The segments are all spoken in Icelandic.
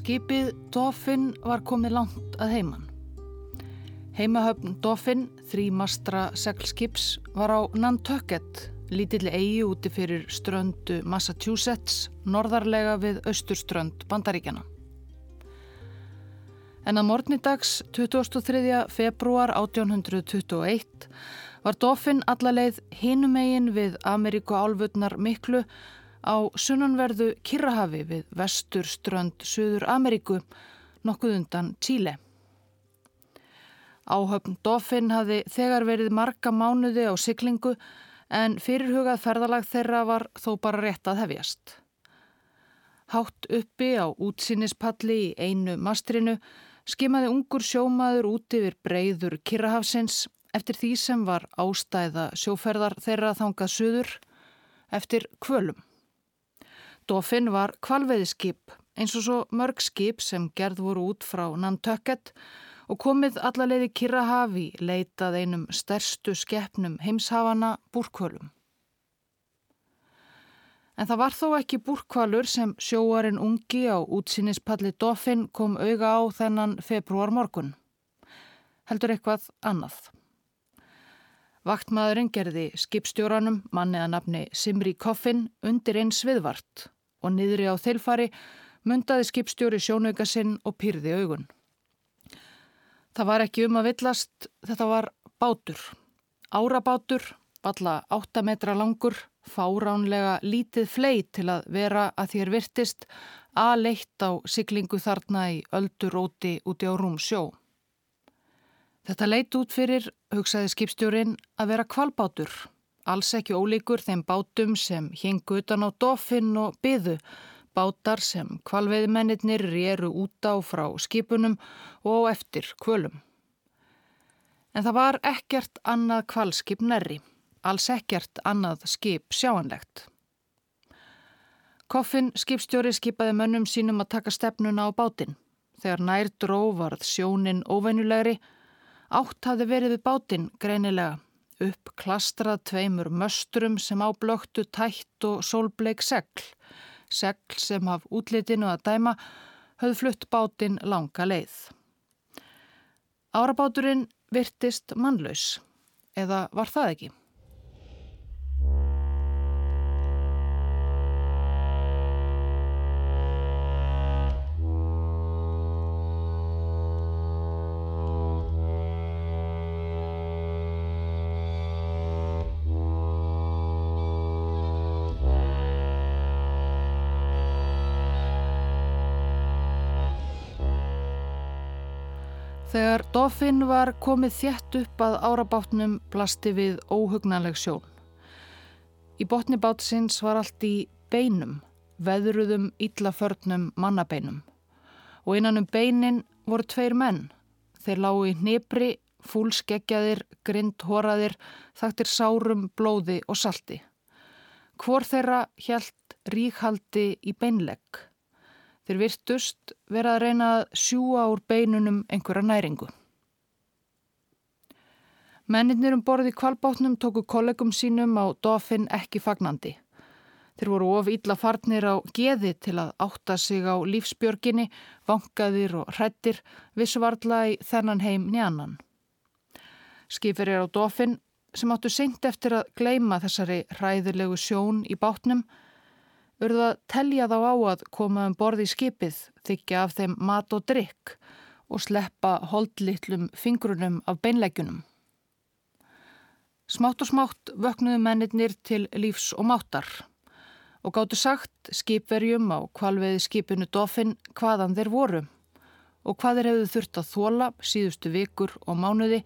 Skipið Dófinn var komið langt að heiman. Heimahöfn Dófinn, þrýmastra seglskips, var á Nantucket, lítilli eigi úti fyrir ströndu Massachusetts, norðarlega við austurströnd Bandaríkjana. En að morgnidags 23. februar 1821 var Dófinn allaleið hinumegin við Ameríku álfutnar miklu á sunnanverðu Kirrahafi við vestur strönd Suður Ameríku nokkuð undan Tíle. Áhöfn Dófinn hafi þegar verið marga mánuði á syklingu en fyrirhugað ferðalag þeirra var þó bara rétt að hefjast. Hátt uppi á útsýnispalli í einu mastrinu skimaði ungur sjómaður út yfir breyður Kirrahafsins eftir því sem var ástæða sjóferðar þeirra þangað suður eftir kvölum. Dófinn var kvalveiðskip eins og svo mörg skip sem gerð voru út frá Nantucket og komið allaleiði Kirrahafi leitað einum stærstu skeppnum heimshafana búrkvölum. En það var þó ekki búrkvalur sem sjóarinn ungi á útsýnispalli Dófinn kom auga á þennan februar morgun. Heldur eitthvað annað. Vaktmaðurinn gerði skipstjóranum manni að nafni Simri Coffin undir eins viðvart og niðri á þeilfari mundaði skipstjóri sjónauka sinn og pyrði augun. Það var ekki um að villast, þetta var bátur. Árabátur, valla 8 metra langur, fáránlega lítið fleit til að vera að þér virtist að leitt á siglingu þarna í ölduróti úti á rúm sjó. Þetta leit út fyrir, hugsaði skipstjórin, að vera kvalbátur alls ekki ólíkur þeim bátum sem hingu utan á dofinn og byðu, bátar sem kvalveiðmennir rýru út á frá skipunum og eftir kvölum. En það var ekkert annað kvalskip nærri, alls ekkert annað skip sjáanlegt. Koffin skipstjóri skipaði mönnum sínum að taka stefnuna á bátinn. Þegar nær dró varð sjónin óvennulegri, átt hafði verið við bátinn greinilega upp klastrað tveimur möstrum sem áblöktu tætt og sólbleik segl. Segl sem haf útlitinu að dæma höfð flutt bátinn langa leið. Árabáturinn virtist mannlaus, eða var það ekki? Þegar Doffin var komið þjætt upp að árabátnum blasti við óhugnanleg sjón. Í botni bátsins var allt í beinum, veðruðum illaförnum mannabeinum. Og innan um beinin voru tveir menn. Þeir lágu í nýpri, fúlskeggjaðir, grindhoraðir, þaktir sárum, blóði og salti. Hvor þeirra hjælt ríkhaldi í beinlegg. Þeir virtust vera að reyna að sjúa úr beinunum einhverja næringu. Menninir um borði kvalbátnum tóku kollegum sínum á dofin ekki fagnandi. Þeir voru of ítla farnir á geði til að átta sig á lífsbjörginni, vangaðir og hrættir, vissvarla í þennan heim njanan. Skifir er á dofin sem áttu seint eftir að gleima þessari hræðilegu sjón í bátnum urðu að telja þá á að koma um borði í skipið, þykja af þeim mat og drikk og sleppa holdlittlum fingrunum af beinleggjunum. Smátt og smátt vöknuðu mennir til lífs og máttar og gáttu sagt skipverjum á kvalveiði skipinu Dófin hvaðan þeir voru og hvað þeir hefðu þurft að þóla síðustu vikur og mánuði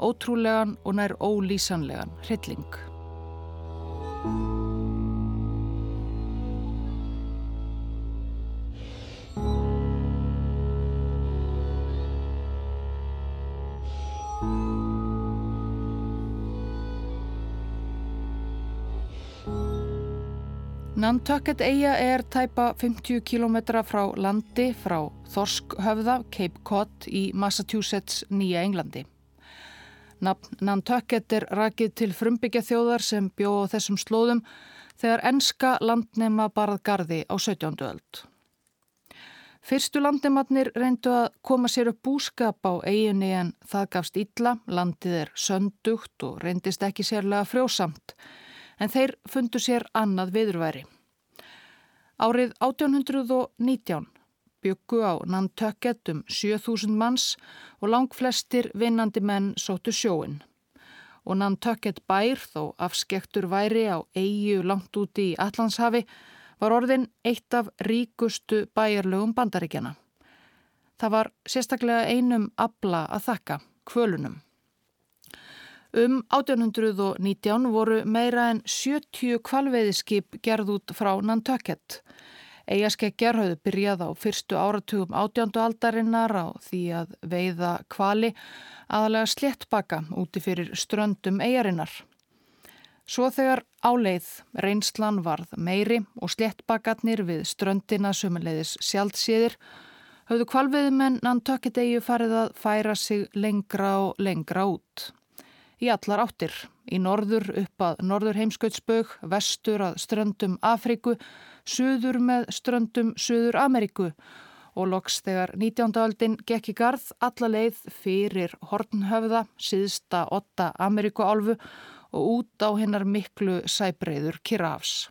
ótrúlegan og nær ólýsanlegan hrylling. Nantucket eiga er tæpa 50 km frá landi frá Þorskhöfða, Cape Cod í Massachusetts, Nýja Englandi. Nafn Nantucket er rakið til frumbyggja þjóðar sem bjóð þessum slóðum þegar enska landnema barað gardi á 17. öld. Fyrstu landimatnir reyndu að koma sér upp búskap á eiginni en það gafst illa, landið er söndugt og reyndist ekki sérlega frjósamt, en þeir fundu sér annað viðurværi. Árið 1819 byggu á Nantucket um 7000 manns og lang flestir vinnandi menn sóttu sjóin. Og Nantucket bær, þó afskektur væri á eigu langt úti í Allandshafi, var orðin eitt af ríkustu bæjarlögum bandaríkjana. Það var sérstaklega einum abla að þakka, kvölunum. Um 1819 voru meira en 70 kvalveiðiskip gerð út frá Nantucket. Eigaskeggjar hafðu byrjað á fyrstu áratugum átjándu aldarinnar á því að veiða kvali aðalega sléttbaka úti fyrir ströndum eigarinnar. Svo þegar áleið reynslan varð meiri og sléttbakarnir við ströndina sömuleiðis sjálfsíðir höfðu kvalviðumenn Nantökkidegju farið að færa sig lengra og lengra út. Í allar áttir, í norður upp að norður heimskautsbög, vestur að ströndum Afriku, söður með ströndum Söður Ameríku og loks þegar 19. aldin gekk í garð alla leið fyrir Hornhöfða, síðsta 8 Ameríkuálfu og út á hinnar miklu sæbreyður Kirafs.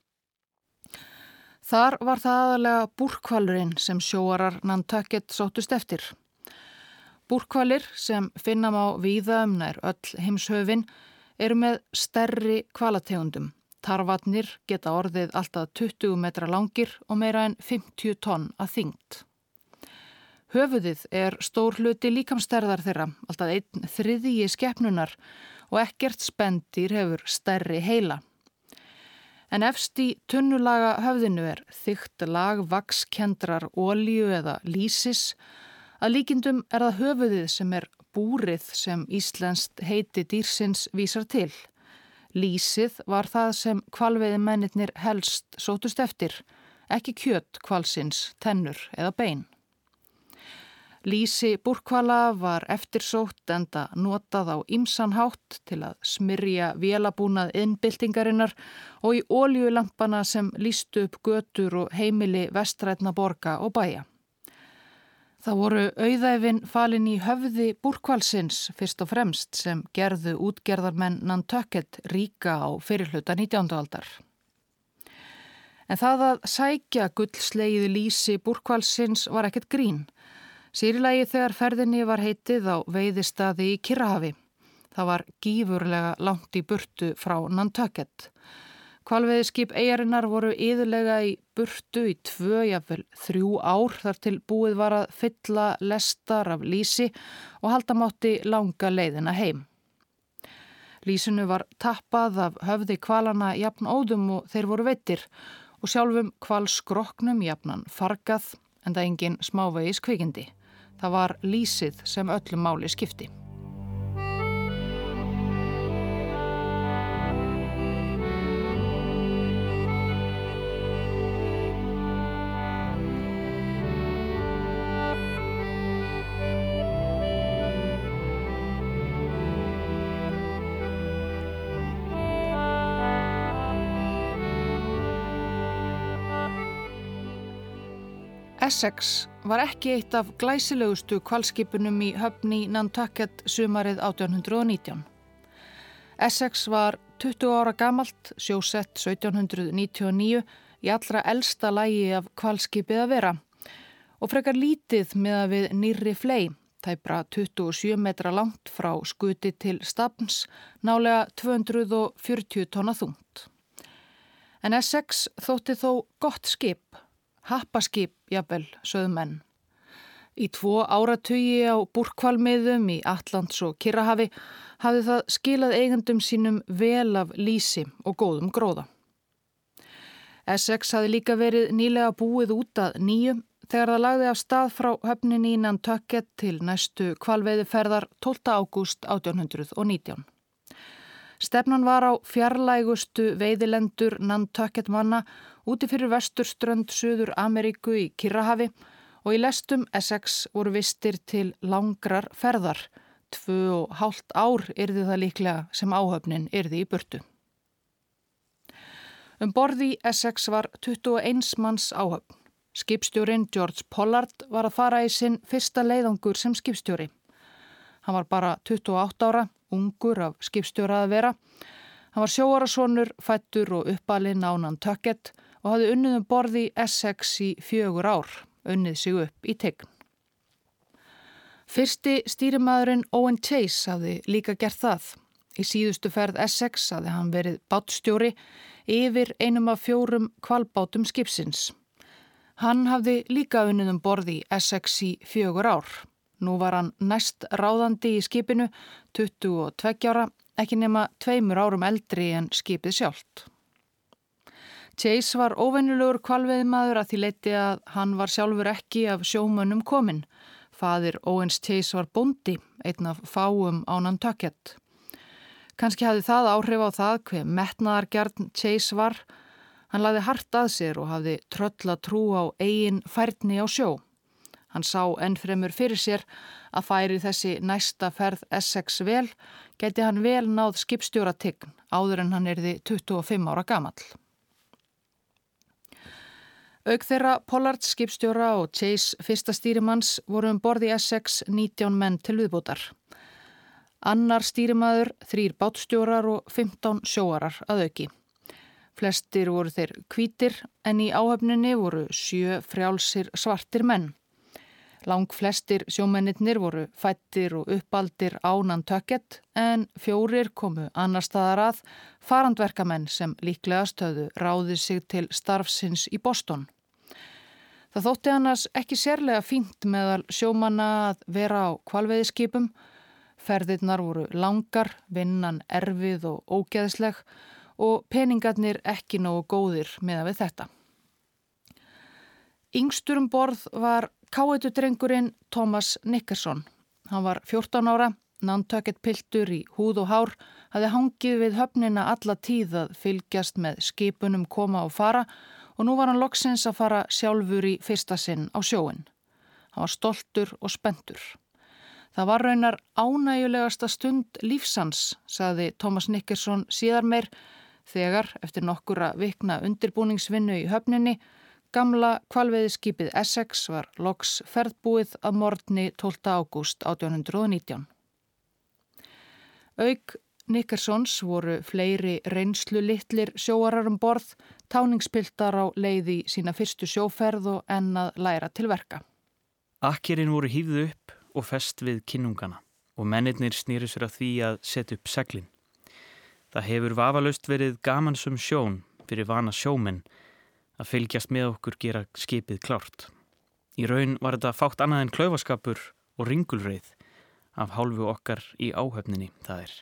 Þar var það aðalega búrkvalurinn sem sjóarar Nantucket sótust eftir. Búrkvalir sem finna má víða um nær öll heimshöfin eru með stærri kvalategundum. Tarvatnir geta orðið alltaf 20 metra langir og meira en 50 tonn að þyngt. Höfuðið er stór hluti líkamsterðar þeirra, alltaf einn þriðji skeppnunar og ekkert spendir hefur stærri heila. En efst í tunnulaga höfðinu er þygt lag vakskendrar ólíu eða lísis að líkindum er það höfuðið sem er búrið sem Íslenskt heiti dýrsins vísar til. Lísið var það sem kvalveiði mennitnir helst sótust eftir, ekki kjött kvalsins, tennur eða bein. Lísi búrkvala var eftirsótt enda notað á ymsanhátt til að smyrja vélabúnað innbyltingarinnar og í óljulampana sem lístu upp götur og heimili vestrætna borga og bæja. Það voru auðæfin falin í höfði búrkvalsins fyrst og fremst sem gerðu útgerðarmenn Nantucket ríka á fyrirluta 19. aldar. En það að sækja gullsleiði lísi búrkvalsins var ekkert grín. Sýrilagi þegar ferðinni var heitið á veiðistadi í Kirrahafi. Það var gífurlega langt í burtu frá Nantucket. Kvalveiðskip eigarinnar voru yðurlega í burtu í tvö, jáfnvel þrjú ár þar til búið var að fylla lestar af lísi og halda mátti langa leiðina heim. Lísinu var tappað af höfði kvalana jafn óðum og þeir voru veitir og sjálfum kvalskroknum jafnan fargað en það engin smávegis kvikindi. Það var lísið sem öllum máli skipti. Essex var ekki eitt af glæsilegustu kvalskipunum í höfni Nantucket sumarið 1819. Essex var 20 ára gamalt, sjósett 1799 í allra elsta lægi af kvalskipið að vera og frekar lítið með að við nýri flei, tæpra 27 metra langt frá skuti til stafns, nálega 240 tonna þungt. En Essex þótti þó gott skip happaskip, jafnvel, sögðum enn. Í tvo áratugi á búrkvalmiðum í Allands og Kirrahafi hafði það skilað eigendum sínum vel af lísi og góðum gróða. Essex hafi líka verið nýlega búið út að nýju þegar það lagði af stað frá höfnin í Nantucket til næstu kvalveiðiferðar 12. ágúst 1819. Stefnan var á fjarlægustu veiðilendur Nantucket manna úti fyrir vesturströnd Suður Ameríku í Kirrahafi og í lestum Essex voru vistir til langrar ferðar. Tvö og hálft ár yrði það líklega sem áhöfnin yrði í burtu. Um borði Essex var 21 manns áhöfn. Skipstjórin George Pollard var að fara í sinn fyrsta leiðangur sem skipstjóri. Hann var bara 28 ára, ungur af skipstjóra að vera. Hann var sjóarasonur, fættur og uppalinn ánan tökkett og hafði unnið um borði Essex í fjögur ár, unnið sig upp í tegn. Fyrsti stýrimaðurinn Owen Chase hafði líka gert það. Í síðustu ferð Essex hafði hann verið bátstjóri yfir einum af fjórum kvalbátum skipsins. Hann hafði líka unnið um borði Essex í fjögur ár. Nú var hann næst ráðandi í skipinu, 22 ára, ekki nema tveimur árum eldri en skipið sjálft. Chase var óvennilegur kvalveðimaður að því leiti að hann var sjálfur ekki af sjómönnum kominn. Fadir Owens Chase var bondi, einn af fáum ánan tökjett. Kanski hafði það áhrif á það hver metnaðargjarn Chase var. Hann laði hart að sér og hafði tröll að trú á eigin færni á sjó. Hann sá ennfremur fyrir sér að færi þessi næsta ferð Essex vel, geti hann vel náð skipstjóratign áður en hann erði 25 ára gamall. Aug þeirra Pollard skipstjóra og Chase fyrsta stýrimanns voru um borði Essex 19 menn til viðbútar. Annar stýrimaður, þrýr bátstjórar og 15 sjóarar að auki. Flestir voru þeir kvítir en í áhöfninni voru sjö frjálsir svartir menn. Lang flestir sjómennir voru fættir og uppaldir ánan tökett en fjórir komu annar staðar að farandverkamenn sem líklega stöðu ráði sig til starfsins í Boston. Það þótti annars ekki sérlega fínt meðal sjómanna að vera á kvalveiðskipum. Ferðirnar voru langar, vinnan erfið og ógeðsleg og peningarnir ekki nógu góðir meða við þetta. Yngstur um borð var Káetudrengurinn Thomas Nickerson. Hann var 14 ára, nántökett piltur í húð og hár, hafði hangið við höfnina alla tíð að fylgjast með skipunum koma og fara og nú var hann loksins að fara sjálfur í fyrsta sinn á sjóin. Hann var stoltur og spendur. Það var raunar ánægulegasta stund lífsans, saði Thomas Nickerson síðar meir, þegar eftir nokkura vikna undirbúningsvinnu í höfninni Gamla kvalveiðskipið Essex var loks ferðbúið að morgni 12. ágúst 1819. Aug Nickersons voru fleiri reynslu litlir sjóarar um borð, táningspiltar á leiði sína fyrstu sjóferð og ennað læra til verka. Akkerinn voru hýfðu upp og fest við kinnungana og mennirnir snýri sér að því að setja upp seglinn. Það hefur vafalaust verið gamansum sjón fyrir vana sjóminn að fylgjast með okkur gera skipið klárt. Í raun var þetta fátt annað en klaufaskapur og ringulreið af hálfu okkar í áhöfninni það er.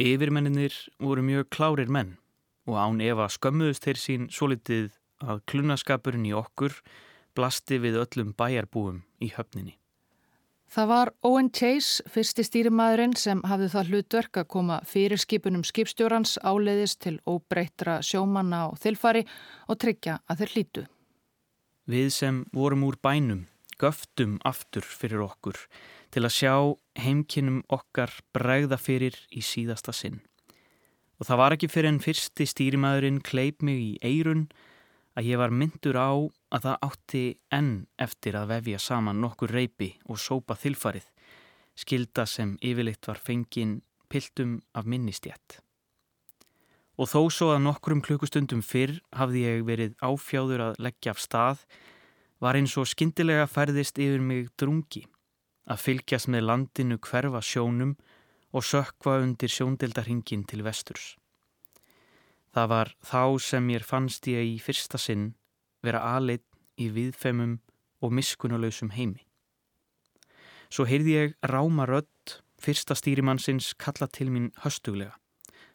Yfirmenninir voru mjög klárir menn og án Eva skömmuðust þeir sín svo litið að klunaskapurinn í okkur blasti við öllum bæjarbúum í höfninni. Það var Owen Chase, fyrsti stýrimaðurinn sem hafði það hlutverk að koma fyrir skipunum skipstjórans áleiðis til óbreytra sjómanna og þilfari og tryggja að þeir hlítu. Við sem vorum úr bænum göftum aftur fyrir okkur til að sjá heimkinnum okkar bregða fyrir í síðasta sinn. Og það var ekki fyrir en fyrsti stýrimaðurinn kleip mig í eirun að ég var myndur á að það átti enn eftir að vefja saman nokkur reypi og sópa þilfarið, skilda sem yfirleitt var fengin piltum af minnistjætt. Og þó svo að nokkrum klukkustundum fyrr hafði ég verið áfjáður að leggja af stað, var eins og skindilega færðist yfir mig drungi, að fylgjast með landinu hverfa sjónum og sökva undir sjóndeldarhingin til vesturs. Það var þá sem ég fannst ég í fyrsta sinn vera aðleitt í viðfemum og miskunnuleysum heimi. Svo heyrði ég ráma rött fyrsta stýrimannsins kalla til mín höstuglega.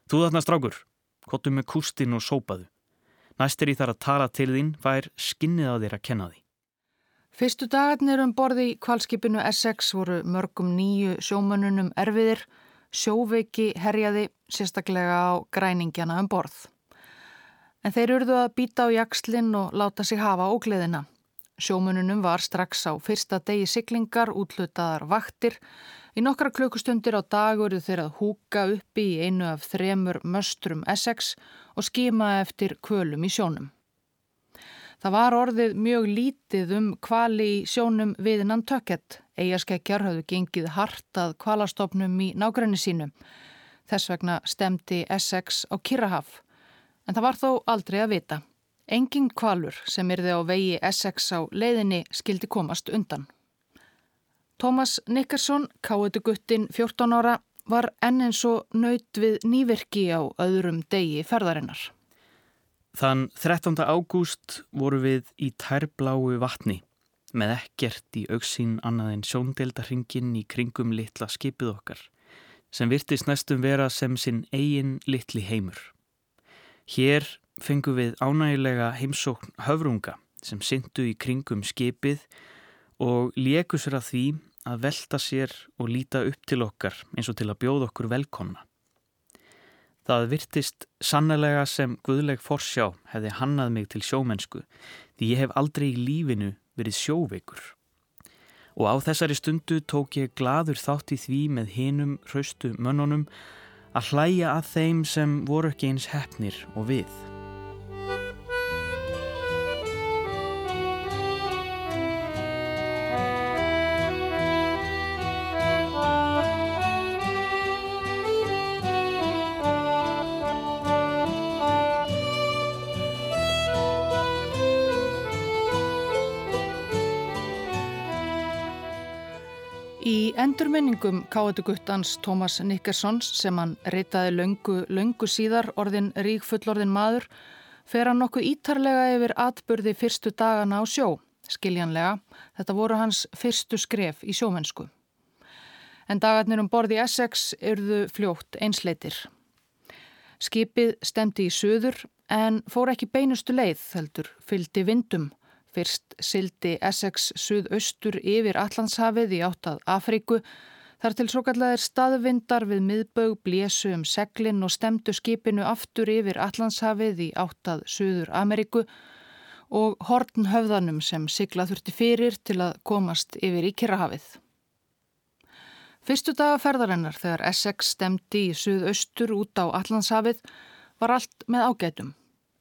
Þú þarna strákur, kottu með kústin og sópaðu. Næst er ég þar að tala til þín, hvað er skinnið að þér að kenna því? Fyrstu dagarnir um borði í kvalskipinu Essex voru mörgum nýju sjómanunum erfiðir, sjóveiki herjaði sérstaklega á græningjana um borð. En þeir urðu að býta á jakslinn og láta sig hafa ógleðina. Sjómununum var strax á fyrsta degi siglingar útlutaðar vaktir. Í nokkra klukkustundir á dag voru þeir að húka uppi í einu af þremur möstrum Essex og skima eftir kvölum í sjónum. Það var orðið mjög lítið um kvali í sjónum við Nantucket. Eigaskeggjar hafðu gengið hartað kvalastofnum í nágræni sínum. Þess vegna stemdi Essex á Kirrahaf. En það var þó aldrei að vita. Engin kvalur sem yrði á vegi Essex á leiðinni skildi komast undan. Thomas Nickerson, káetuguttin 14 ára, var enn eins og nöyt við nývirki á öðrum degi ferðarinnar. Þann 13. ágúst voru við í tærbláu vatni með ekkert í auksín annað en sjóndeldarhingin í kringum litla skipið okkar sem virtist næstum vera sem sinn eigin litli heimur. Hér fengum við ánægilega heimsókn höfrunga sem syndu í kringum skipið og léku sér að því að velta sér og líta upp til okkar eins og til að bjóða okkur velkomna. Það virtist sannlega sem guðleg forsjá hefði hannað mig til sjómennsku því ég hef aldrei í lífinu verið sjóveikur. Og á þessari stundu tók ég gladur þátt í því með hinum hraustu mönnunum að hlæja að þeim sem voru ekki eins hefnir og við. Endurminningum káetuguttans Tómas Nickersons sem hann reytaði löngu, löngu síðar orðin rík fullorðin maður fer hann nokkuð ítarlega yfir atbyrði fyrstu dagana á sjó. Skiljanlega, þetta voru hans fyrstu skref í sjómennsku. En dagarnir um borði Essex yrðu fljótt einsleitir. Skipið stemdi í söður en fór ekki beinustu leið, heldur, fyldi vindum Fyrst sildi Essex suðaustur yfir Allandshafið í áttað Afríku þar til svo kallar staðvindar við miðbög blésu um seglinn og stemdu skipinu aftur yfir Allandshafið í áttað Suður Ameríku og hornhöfðanum sem sigla þurfti fyrir til að komast yfir í Kirrahafið. Fyrstu daga ferðarinnar þegar Essex stemdi í suðaustur út á Allandshafið var allt með ágætum.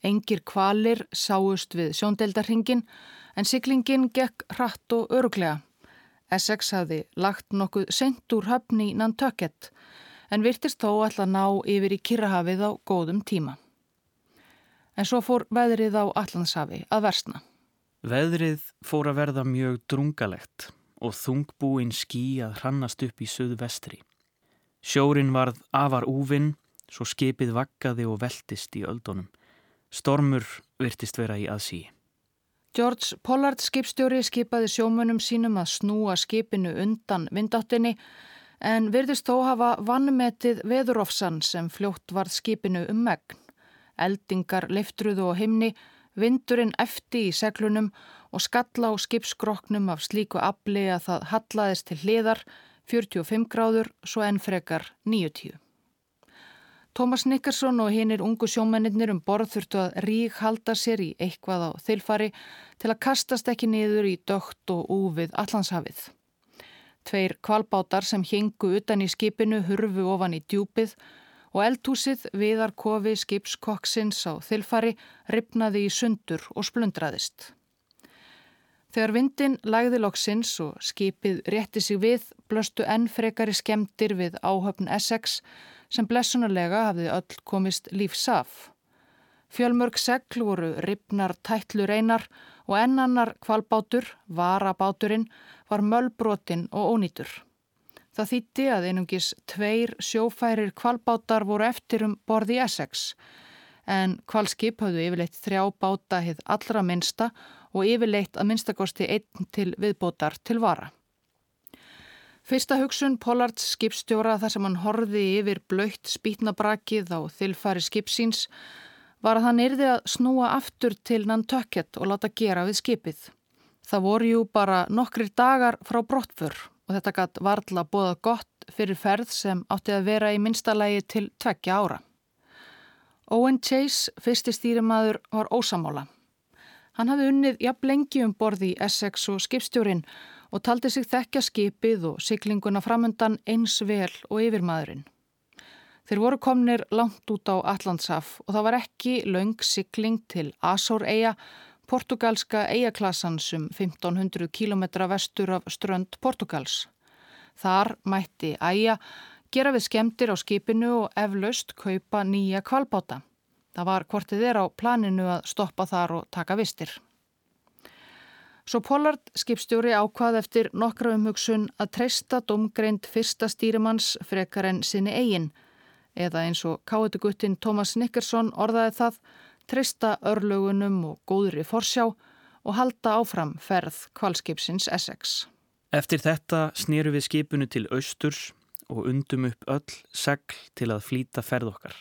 Engir kvalir sáust við sjóndeldarhingin en siglingin gekk hratt og öruglega. Essex hafði lagt nokkuð sent úr höfni í Nantucket en virtist þó alltaf ná yfir í Kirrahafið á góðum tíma. En svo fór veðrið á Allandshafi að versna. Veðrið fór að verða mjög drungalegt og þungbúin skí að hrannast upp í söðu vestri. Sjórin varð afar úvinn svo skipið vakkaði og veltist í öldunum. Stormur virtist vera í aðsí. George Pollard skipstjóri skipaði sjómunum sínum að snúa skipinu undan vindáttinni en virðist þó hafa vannmetið veðurofsan sem fljótt varð skipinu um megn. Eldingar leiftruðu og himni, vindurinn efti í seglunum og skalla á skipskroknum af slíku afli að það hallaðist til hliðar 45 gráður svo enn frekar 90. Tómas Nickerson og hinnir ungu sjómennir um borð þurftu að rík halda sér í eitthvað á þilfari til að kastast ekki niður í dögt og úfið allanshafið. Tveir kvalbátar sem hingu utan í skipinu hurfu ofan í djúpið og eldhúsið viðarkofi skipskokksins á þilfari ripnaði í sundur og splundraðist. Þegar vindin lagði loksins og skipið rétti sig við, blöstu enn frekari skemdir við áhöfn Essex sem blessunarlega hafði öll komist lífsaf. Fjölmörg segl voru ripnar tætlu reynar og ennannar kvalbátur, varabáturinn, var möllbrotinn og ónýtur. Það þýtti að einungis tveir sjófærir kvalbátar voru eftir um borði Essex en kvalskip hafðu yfirleitt þrjá báta hitt allra minsta og yfirleitt að minnstakosti einn til viðbótar til vara. Fyrsta hugsun Pollards skipstjóra þar sem hann horfi yfir blöytt spýtnabrakið á þilfari skipsíns var að hann yrði að snúa aftur til Nantucket og láta gera við skipið. Það voru jú bara nokkrir dagar frá brottfur og þetta gætt varðla bóða gott fyrir ferð sem átti að vera í minnstalægi til tveggja ára. Owen Chase, fyrsti stýrimaður, var ósamála. Hann hafði unnið jafn lengi um borði í Essex og skipstjórin og taldi sig þekkja skipið og syklinguna framöndan eins vel og yfirmaðurinn. Þeir voru komnir langt út á Allandsaf og það var ekki laung sykling til Asór-eia, portugalska eigaklassans um 1500 km vestur af strönd Portugals. Þar mætti æja gera við skemdir á skipinu og eflaust kaupa nýja kvalbáta. Það var hvortið er á planinu að stoppa þar og taka vistir. Svo Pollard skipstjóri ákvað eftir nokkra umhugsun að treysta domgreind fyrsta stýrimanns frekar en sinni eigin eða eins og káetuguttin Thomas Nickerson orðaði það treysta örlugunum og góðri forsjá og halda áfram ferð kvalskipsins Essex. Eftir þetta snýru við skipunu til austurs og undum upp öll segl til að flýta ferð okkar.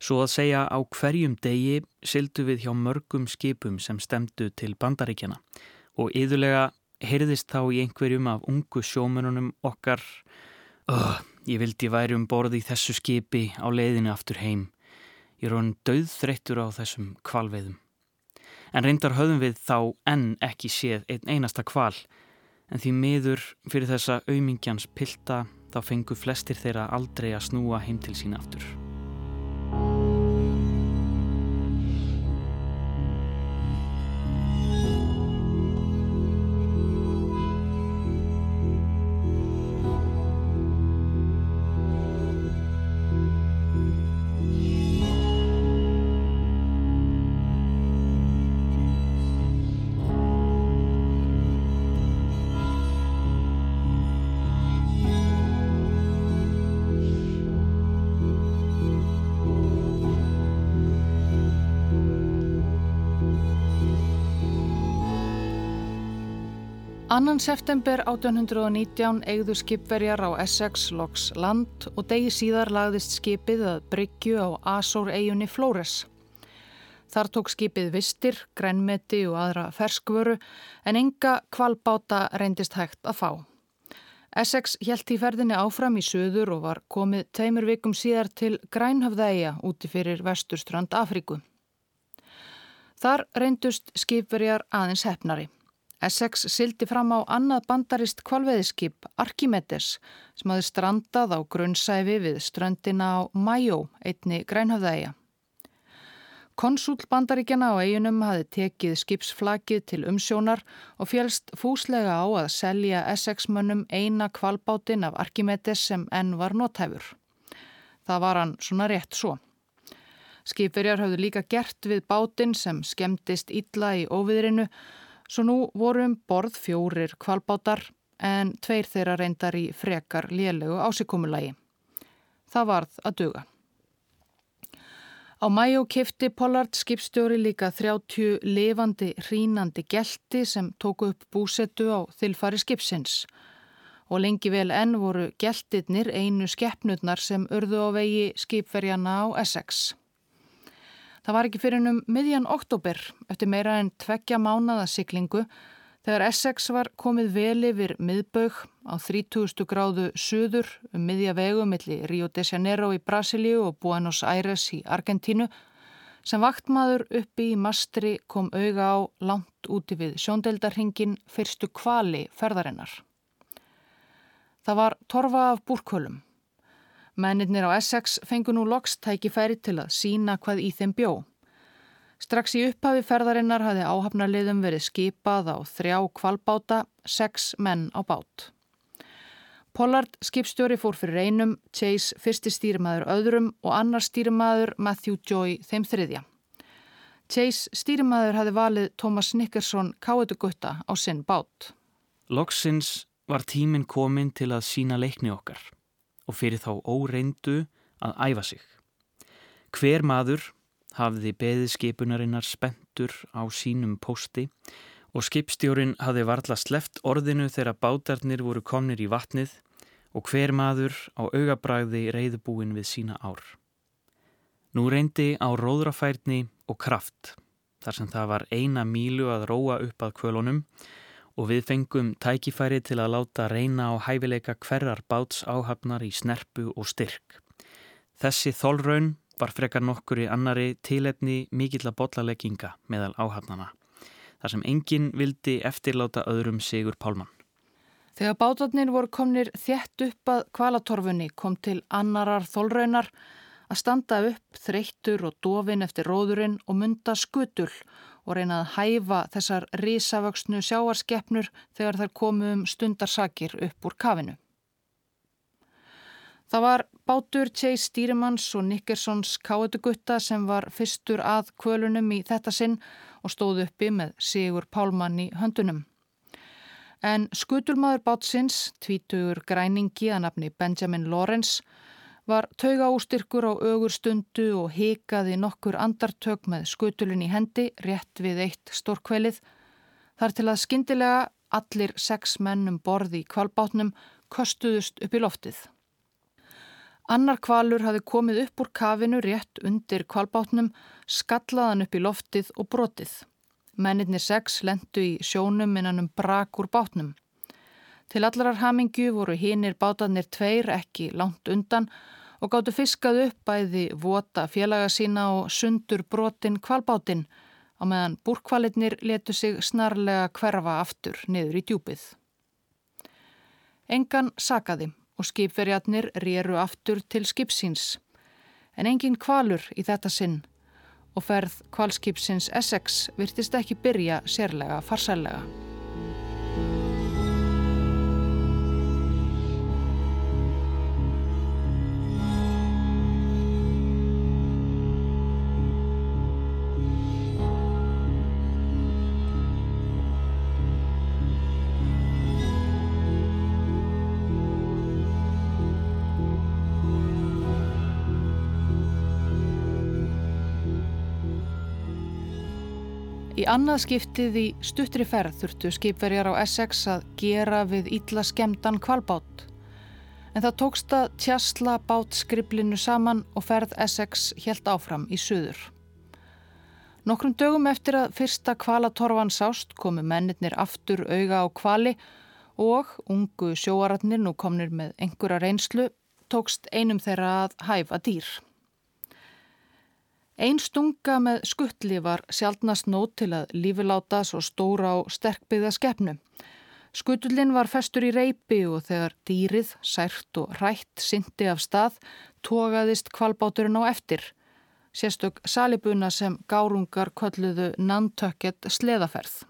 Svo að segja á hverjum degi syldu við hjá mörgum skipum sem stemdu til bandaríkjana og yðurlega heyrðist þá í einhverjum af ungu sjómanunum okkar Öh, ég vildi væri um borði í þessu skipi á leiðinu aftur heim. Ég er hann döðþreyttur á þessum kvalveiðum. En reyndar höfðum við þá enn ekki séð einn einasta kval en því miður fyrir þessa auðmingjans pilta þá fengu flestir þeirra aldrei að snúa heim til sína aftur. Annan september 1819 eigðu skipverjar á Essex loks land og degi síðar lagðist skipið að Bryggju á Azor-eigunni Flóres. Þar tók skipið vistir, grænmeti og aðra ferskvöru en enga kvalbáta reyndist hægt að fá. Essex helt í ferðinni áfram í söður og var komið tveimur vikum síðar til Grænhöfðæja úti fyrir vesturstrand Afríku. Þar reyndust skipverjar aðeins hefnari. Essex sildi fram á annað bandarist kvalveðiskip Archimedes sem hafi strandað á grunnsæfi við ströndina á Majó, einni grænhafðægja. Konsúl bandaríkjana á eiginum hafi tekið skipsflakið til umsjónar og fjælst fúslega á að selja Essex-mönnum eina kvalbátin af Archimedes sem enn var nótæfur. Það var hann svona rétt svo. Skipverjar hafðu líka gert við bátin sem skemmtist illa í óviðrinu Svo nú voru um borð fjórir kvalbátar en tveir þeirra reyndar í frekar lélegu ásikomulagi. Það varð að duga. Á mæjó kifti Pollard skipstjóri líka 30 levandi hrínandi gelti sem tóku upp búsettu á þilfari skipsins. Og lengi vel enn voru geltinnir einu skeppnutnar sem urðu á vegi skipverjana á Essex. Það var ekki fyrir um miðjan oktober eftir meira en tveggja mánada siklingu þegar Essex var komið vel yfir miðbaug á 30. gráðu söður um miðja vegu millir Rio de Janeiro í Brasilíu og Buenos Aires í Argentínu sem vaktmaður uppi í mastri kom auga á langt úti við sjóndeldarhingin fyrstu kvali ferðarinnar. Það var torfa af búrkölum Mennirnir á Essex fengu nú loks tækifæri til að sína hvað í þeim bjó. Strax í upphafi ferðarinnar hafi áhafnarliðum verið skipað á þrjá kvalbáta, sex menn á bát. Pollard skipstjóri fór fyrir einum, Chase fyrsti stýrimaður öðrum og annar stýrimaður Matthew Joy þeim þriðja. Chase stýrimaður hafi valið Thomas Nickerson káetugutta á sinn bát. Loksins var tíminn komin til að sína leikni okkar og fyrir þá óreindu að æfa sig. Hver maður hafði beðið skipunarinnar spentur á sínum posti og skipstjórin hafði varla sleft orðinu þegar bátarnir voru komnir í vatnið og hver maður á augabræði reyðbúin við sína ár. Nú reyndi á róðrafærni og kraft þar sem það var eina mílu að róa upp að kvölunum og við fengum tækifæri til að láta reyna á hæfileika hverjar báts áhafnar í snerpu og styrk. Þessi þólraun var frekar nokkur í annari tilefni mikill að botlalegginga meðal áhafnana, þar sem enginn vildi eftirláta öðrum Sigur Pálmann. Þegar bátarnir voru komnir þjætt upp að kvalatorfunni kom til annarar þólraunar að standa upp þreyttur og dofin eftir róðurinn og mynda skutul og reyna að hæfa þessar risavöxnu sjáarskeppnur þegar þær komu um stundarsakir upp úr kafinu. Það var bátur Chase Stýrimanns og Nickersons káetugutta sem var fyrstur að kvölunum í þetta sinn og stóð uppi með Sigur Pálmann í höndunum. En skutulmaður bátsins, tvítugur græningi að nafni Benjamin Lawrence, var tauga ústyrkur á ögur stundu og hikaði nokkur andartök með skutulun í hendi rétt við eitt stórkvelið, þar til að skindilega allir sex mennum borði í kvalbátnum kostuðust upp í loftið. Annar kvalur hafi komið upp úr kafinu rétt undir kvalbátnum, skallaðan upp í loftið og brotið. Mennirni sex lendu í sjónum innan um brak úr bátnum. Til allarar hamingju voru hinnir bátarnir tveir ekki langt undan og gáttu fiskað upp bæði vota félaga sína og sundur brotin kvalbátin á meðan búrkvalitnir letu sig snarlega hverfa aftur niður í djúpið. Engan sakaði og skipverjarnir rýru aftur til skipsins. En engin kvalur í þetta sinn og ferð kvalskipsins Essex virtist ekki byrja sérlega farsælega. Í annað skiptið í stuttri ferð þurftu skipverjar á Essex að gera við ítla skemdan kvalbátt. En það tókst að tjastla bátskriblinu saman og ferð Essex helt áfram í suður. Nokkrum dögum eftir að fyrsta kvalatorfan sást komu mennirnir aftur auga á kvali og ungu sjóaratnir nú komnir með einhverja reynslu tókst einum þeirra að hæfa dýr. Einn stunga með skuttli var sjálfnast nót til að lífiláta svo stóra og sterkbyggða skeppnu. Skuttullin var festur í reypi og þegar dýrið, sært og rætt syndi af stað, tógaðist kvalbáturinn á eftir. Sérstök salibuna sem gárungar kölluðu nantökkett sleðaferð.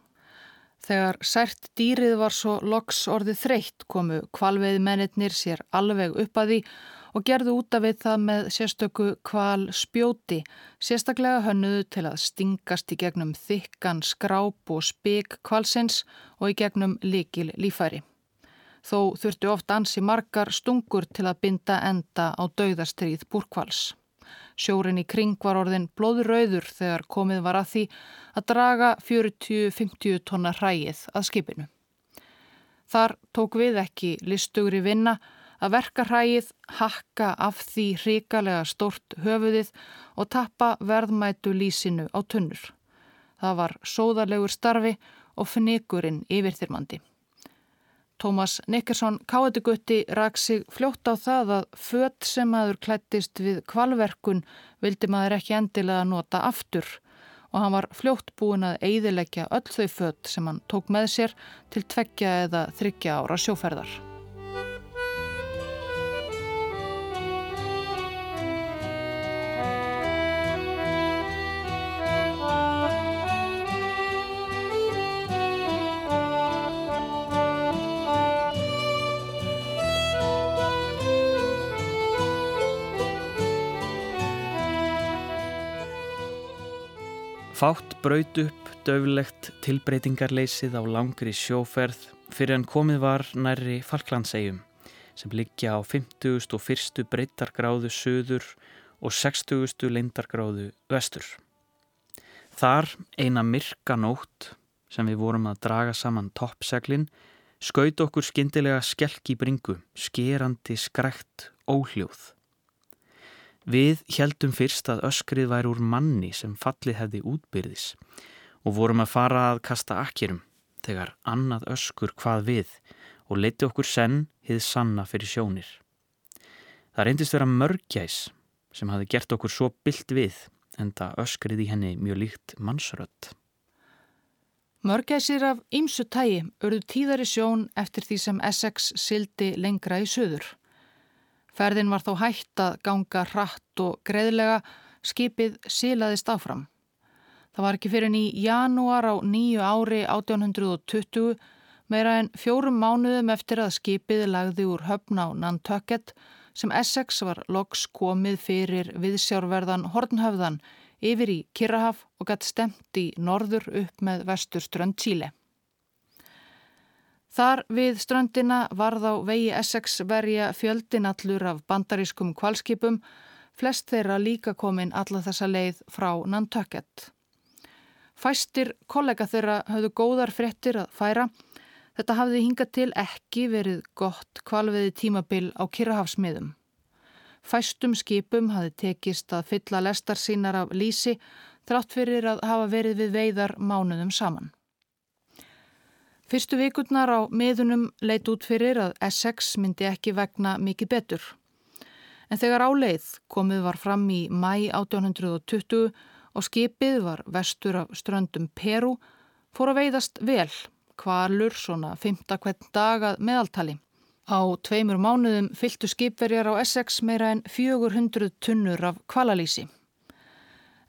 Þegar sært dýrið var svo loks orðið þreytt komu kvalveið mennitnir sér alveg upp að því og gerðu út af við það með sérstöku kval spjóti, sérstaklega hönnuðu til að stingast í gegnum þykkan skráp og spik kvalsins og í gegnum likil lífæri. Þó þurftu oft ansi margar stungur til að binda enda á dauðastrýð búrkvals. Sjórin í kring var orðin blóðurauður þegar komið var að því að draga 40-50 tonna hræið að skipinu. Þar tók við ekki listugri vinna að verka hræið, hakka af því hrikalega stort höfuðið og tappa verðmætu lísinu á tunnur. Það var sóðarlegur starfi og fnikurinn yfirþyrmandi. Tómas Nikkersson káetugutti rak sig fljótt á það að fött sem aður klættist við kvalverkun vildi maður ekki endilega nota aftur og hann var fljótt búin að eidilegja öll þau fött sem hann tók með sér til tveggja eða þryggja ára sjóferðar. Fátt braut upp döflegt tilbreytingarleysið á langri sjóferð fyrir en komið var nærri Falklandsegjum sem liggja á 50. og 1. breytargráðu söður og 60. leindargráðu vestur. Þar eina myrka nótt sem við vorum að draga saman toppseglin skaut okkur skindilega skelk í bringu, skerandi skrekt óhljóð. Við heldum fyrst að öskrið væri úr manni sem fallið hefði útbyrðis og vorum að fara að kasta akkerum þegar annað öskur hvað við og leiti okkur senn hið sanna fyrir sjónir. Það reyndist vera mörgjæs sem hafi gert okkur svo byllt við en það öskrið í henni mjög líkt mannsrött. Mörgæsir af ýmsu tægi örðu tíðari sjón eftir því sem Essex sildi lengra í söður. Ferðin var þó hægt að ganga hratt og greiðlega, skipið sílaðist áfram. Það var ekki fyrir ný janúar á nýju ári 1820 meira en fjórum mánuðum eftir að skipið lagði úr höfn á Nantucket sem Essex var loks komið fyrir viðsjárverðan Hornhöfðan yfir í Kirrahaf og gætt stemt í norður upp með vesturströnd Tíle. Þar við ströndina varð á vegi Essex verja fjöldinallur af bandarískum kvalskipum, flest þeirra líka komin alla þessa leið frá Nantucket. Fæstir kollega þeirra höfðu góðar frettir að færa. Þetta hafði hingað til ekki verið gott kvalviði tímabil á Kirrahafsmiðum. Fæstum skipum hafi tekist að fylla lestar sínar af lísi þrátt fyrir að hafa verið við veiðar mánuðum saman. Fyrstu vikurnar á miðunum leit út fyrir að Essex myndi ekki vegna mikið betur. En þegar áleið komið var fram í mæ 1820 og skipið var vestur af ströndum Peru fór að veiðast vel, kvalur svona 15 hvern dag að meðaltali. Á tveimur mánuðum fylgtu skipverjar á Essex meira en 400 tunnur af kvalalísi.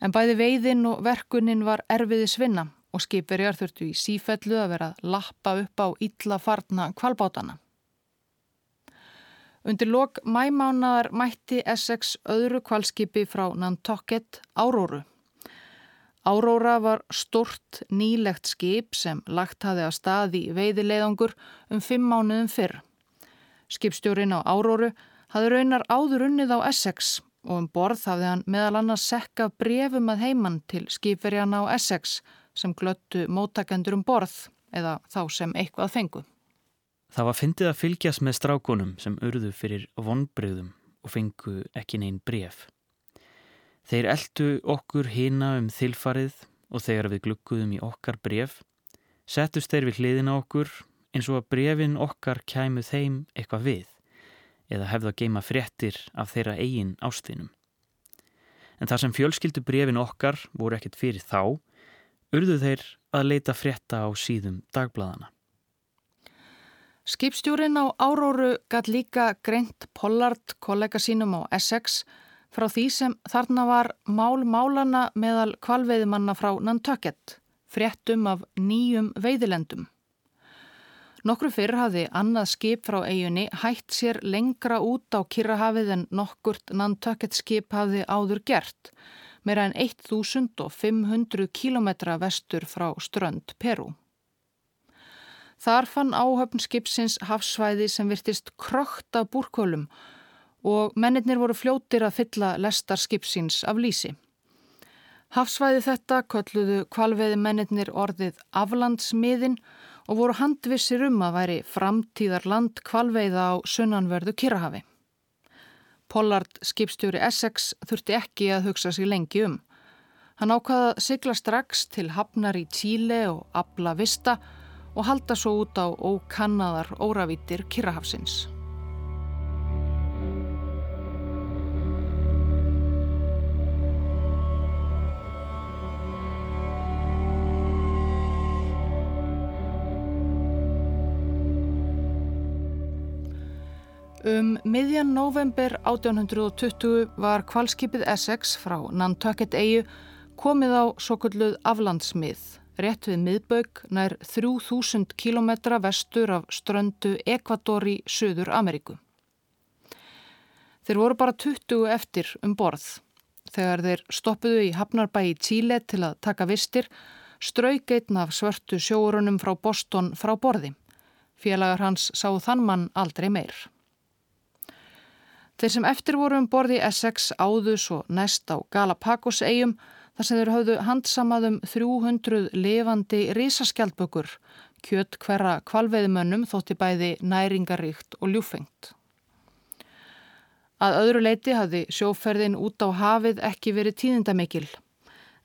En bæði veiðin og verkunin var erfiði svinna og skipverjar þurftu í sífellu að vera lappa upp á illa farna kvalbátana. Undir lok mæmánaðar mætti Essex öðru kvalskipi frá Nantucket Áróru. Áróra var stort nýlegt skip sem lagt hafi að staði veiðileiðangur um fimm mánuðum fyrr. Skipstjórin á Áróru hafði raunar áður unnið á Essex og um borð hafði hann meðal annars sekka brefum að heimann til skipverjana á Essex sem glöttu móttakendur um borð eða þá sem eitthvað fengu. Það var fyndið að fylgjast með strákonum sem urðu fyrir vonbreyðum og fengu ekki neinn bref. Þeir eldu okkur hina um þilfarið og þegar við glukkuðum í okkar bref settust þeir við hliðina okkur eins og að brefin okkar kæmu þeim eitthvað við eða hefða geima fréttir af þeirra eigin ástinum. En þar sem fjölskyldu brefin okkar voru ekkert fyrir þá, urðu þeir að leita frétta á síðum dagbladana. Skipstjórin á Áróru gætt líka greint Pollard kollega sínum á Essex frá því sem þarna var mál málana meðal kvalveiðimanna frá Nantucket, fréttum af nýjum veiðilendum. Nokkru fyrr hafði annað skip frá eiginni hætt sér lengra út á Kirrahafið en nokkurt Nantucket skip hafði áður gert, meira en 1500 kilometra vestur frá strönd Peru. Þar fann áhöfn skipsins hafsvæði sem virtist krokt af búrkölum og mennirnir voru fljótir að fylla lestar skipsins af lísi. Hafsvæði þetta kölluðu kvalveiði mennirnir orðið aflandsmiðin og voru handvissir um að væri framtíðar land kvalveiða á sunnanverðu Kirrahafi. Pollard skipstjóri Essex þurfti ekki að hugsa sig lengi um. Hann ákvaða sigla strax til hafnar í Tíle og Abla Vista og halda svo út á ókannaðar óravítir Kirrahafsins. Um miðjan november 1820 var kvalskipið Essex frá Nantucket eigu komið á svo kulluð aflandsmið, rétt við miðbaug nær 3000 km vestur af ströndu Ekvator í Suður Ameríku. Þeir voru bara 20 eftir um borð. Þegar þeir stoppuðu í Hafnarbæi Tíle til að taka vistir, strauk einn af svörtu sjóurunum frá Boston frá borði. Félagar hans sáu þann mann aldrei meir. Þeir sem eftir voru um borði Essex áðus og næst á Galapagos eigum þar sem þeir höfðu handsamaðum 300 levandi risaskjaldbökur, kjött hverra kvalveiðmönnum þótti bæði næringaríkt og ljúfengt. Að öðru leiti hafði sjóferðin út á hafið ekki verið tíðindamikil.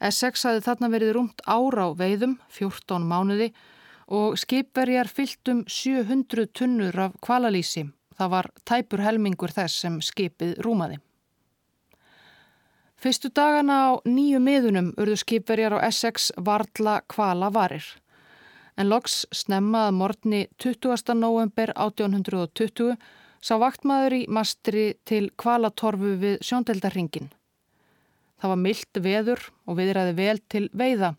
Essex hafði þarna verið rúmt ára á veiðum, 14 mánuði, og skipverjar fyllt um 700 tunnur af kvalalísi Það var tæpur helmingur þess sem skipið rúmaði. Fyrstu dagana á nýju miðunum urðu skipverjar á Essex varla kvala varir. En loks snemmað morgni 20. november 1820 sá vaktmaður í mastri til kvalatorfu við sjóndeldarringin. Það var myllt veður og viðræði vel til veiða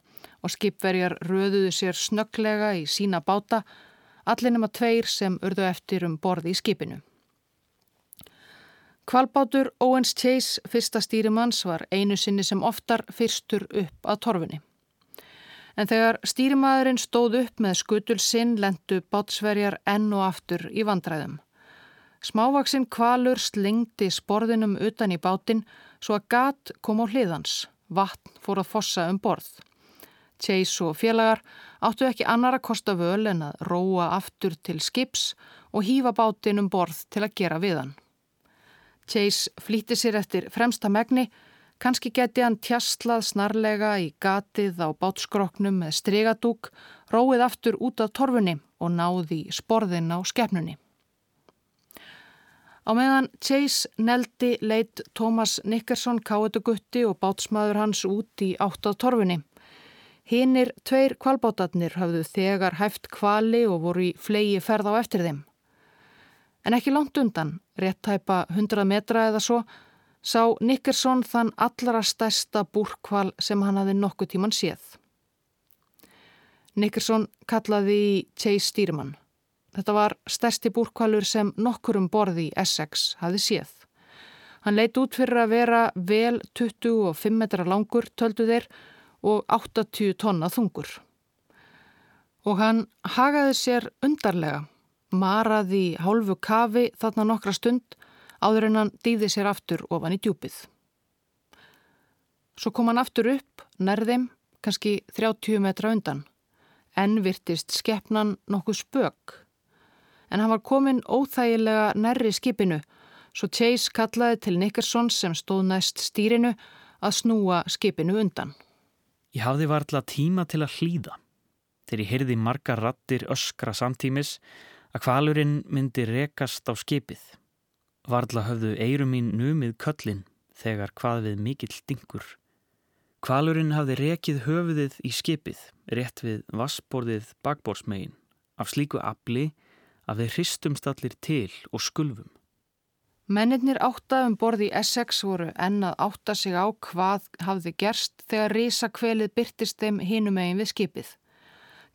og skipverjar röðuðu sér snögglega í sína báta, allinum að tveir sem urðu eftir um borði í skipinu. Kvalbátur Owens Chase fyrsta stýrimanns var einu sinni sem oftar fyrstur upp að torfinni. En þegar stýrimaðurinn stóð upp með skutul sinn lendu bátsverjar enn og aftur í vandræðum. Smávaksinn kvalur slingdi sporðinum utan í bátinn svo að gat kom á hliðans. Vatn fór að fossa um borð. Chase og félagar áttu ekki annar að kosta völ en að róa aftur til skips og hýfa bátinn um borð til að gera við hann. Chase flýtti sér eftir fremsta megni, kannski geti hann tjastlað snarlega í gatið á bátskroknum með stregadúk, róið aftur út af torfunni og náði sporðin á skefnunni. Á meðan Chase neldi leitt Thomas Nickerson káetugutti og bátsmaður hans út í átt á torfunni. Hinnir tveir kvalbátarnir hafðu þegar hæft kvali og voru í flegi ferð á eftir þeim. En ekki langt undan, rétt tæpa 100 metra eða svo, sá Nickerson þann allra stærsta búrkval sem hann hafi nokkuð tíman séð. Nickerson kallaði í Chase Stýrimann. Þetta var stærsti búrkvalur sem nokkur um borði í Essex hafi séð. Hann leitt út fyrir að vera vel 25 metra langur, töldu þeir, og 80 tonna þungur. Og hann hagaði sér undarlega, maraði hálfu kafi þarna nokkra stund áður en hann dýði sér aftur ofan í djúpið. Svo kom hann aftur upp, nærðim, kannski 30 metra undan. Enn virtist skeppnan nokkuð spök. En hann var komin óþægilega nærri skipinu, svo Chase kallaði til Nickerson sem stóð næst stýrinu að snúa skipinu undan. Ég hafði varðla tíma til að hlýða þegar ég heyrði margar rattir öskra samtímis að kvalurinn myndi rekast á skipið. Varðla höfðu eirum mín numið köllin þegar hvað við mikill dingur. Kvalurinn hafði rekið höfuðið í skipið rétt við vassborðið bakbórsmegin af slíku afli að við hristumstallir til og skulfum. Mennirnir átta um borði í Essex voru enn að átta sig á hvað hafði gerst þegar risakvelið byrtist þeim hinum eigin við skipið.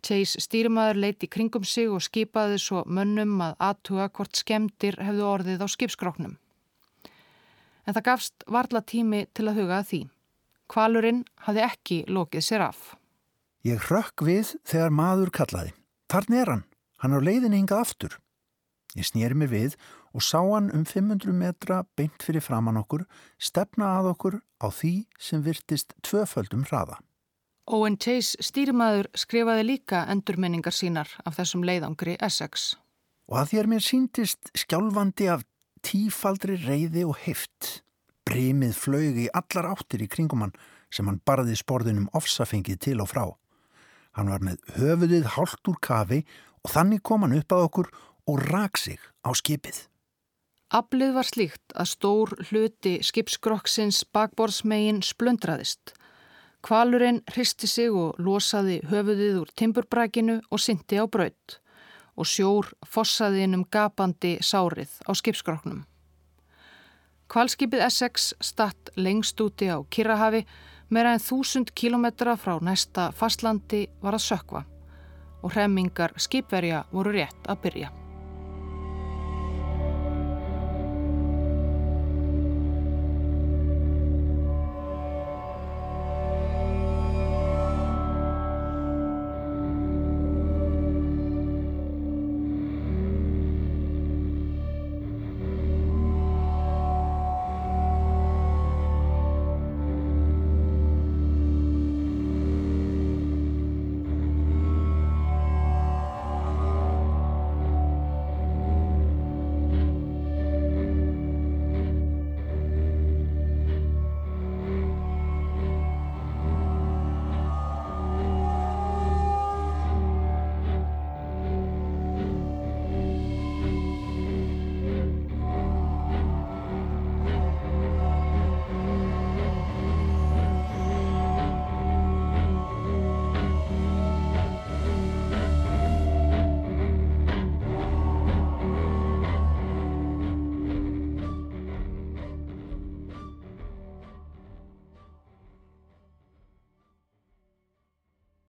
Chase stýrimaður leiti kringum sig og skipaði svo mönnum að aðtuga hvort skemdir hefðu orðið á skipskróknum. En það gafst varla tími til að huga að því. Kvalurinn hafði ekki lokið sér af. Ég hrökk við þegar maður kallaði. Þarna er hann. Hann á leiðin hingað aftur. Ég snýri mig við og sá hann um 500 metra beint fyrir framann okkur, stefna að okkur á því sem virtist tvöföldum hraða. Owen Chase stýrimaður skrifaði líka endurmenningar sínar af þessum leiðangri Essex. Og að þér mér síntist skjálfandi af tífaldri reyði og heift. Brimið flög í allar áttir í kringum hann sem hann barði sporðunum ofsafengið til og frá. Hann var með höfuðið hálft úr kafi og þannig kom hann upp að okkur og rak sig á skipið. Ablið var slíkt að stór hluti skipskrokksins bakborðsmegin splundraðist. Kvalurinn hristi sig og losaði höfuðið úr timburbrækinu og syndi á braut og sjór fossaði innum gapandi sárið á skipskrokknum. Kvalskipið Essex statt lengst úti á Kirrahafi meira en þúsund kilometra frá næsta fastlandi var að sökva og hremmingar skipverja voru rétt að byrja.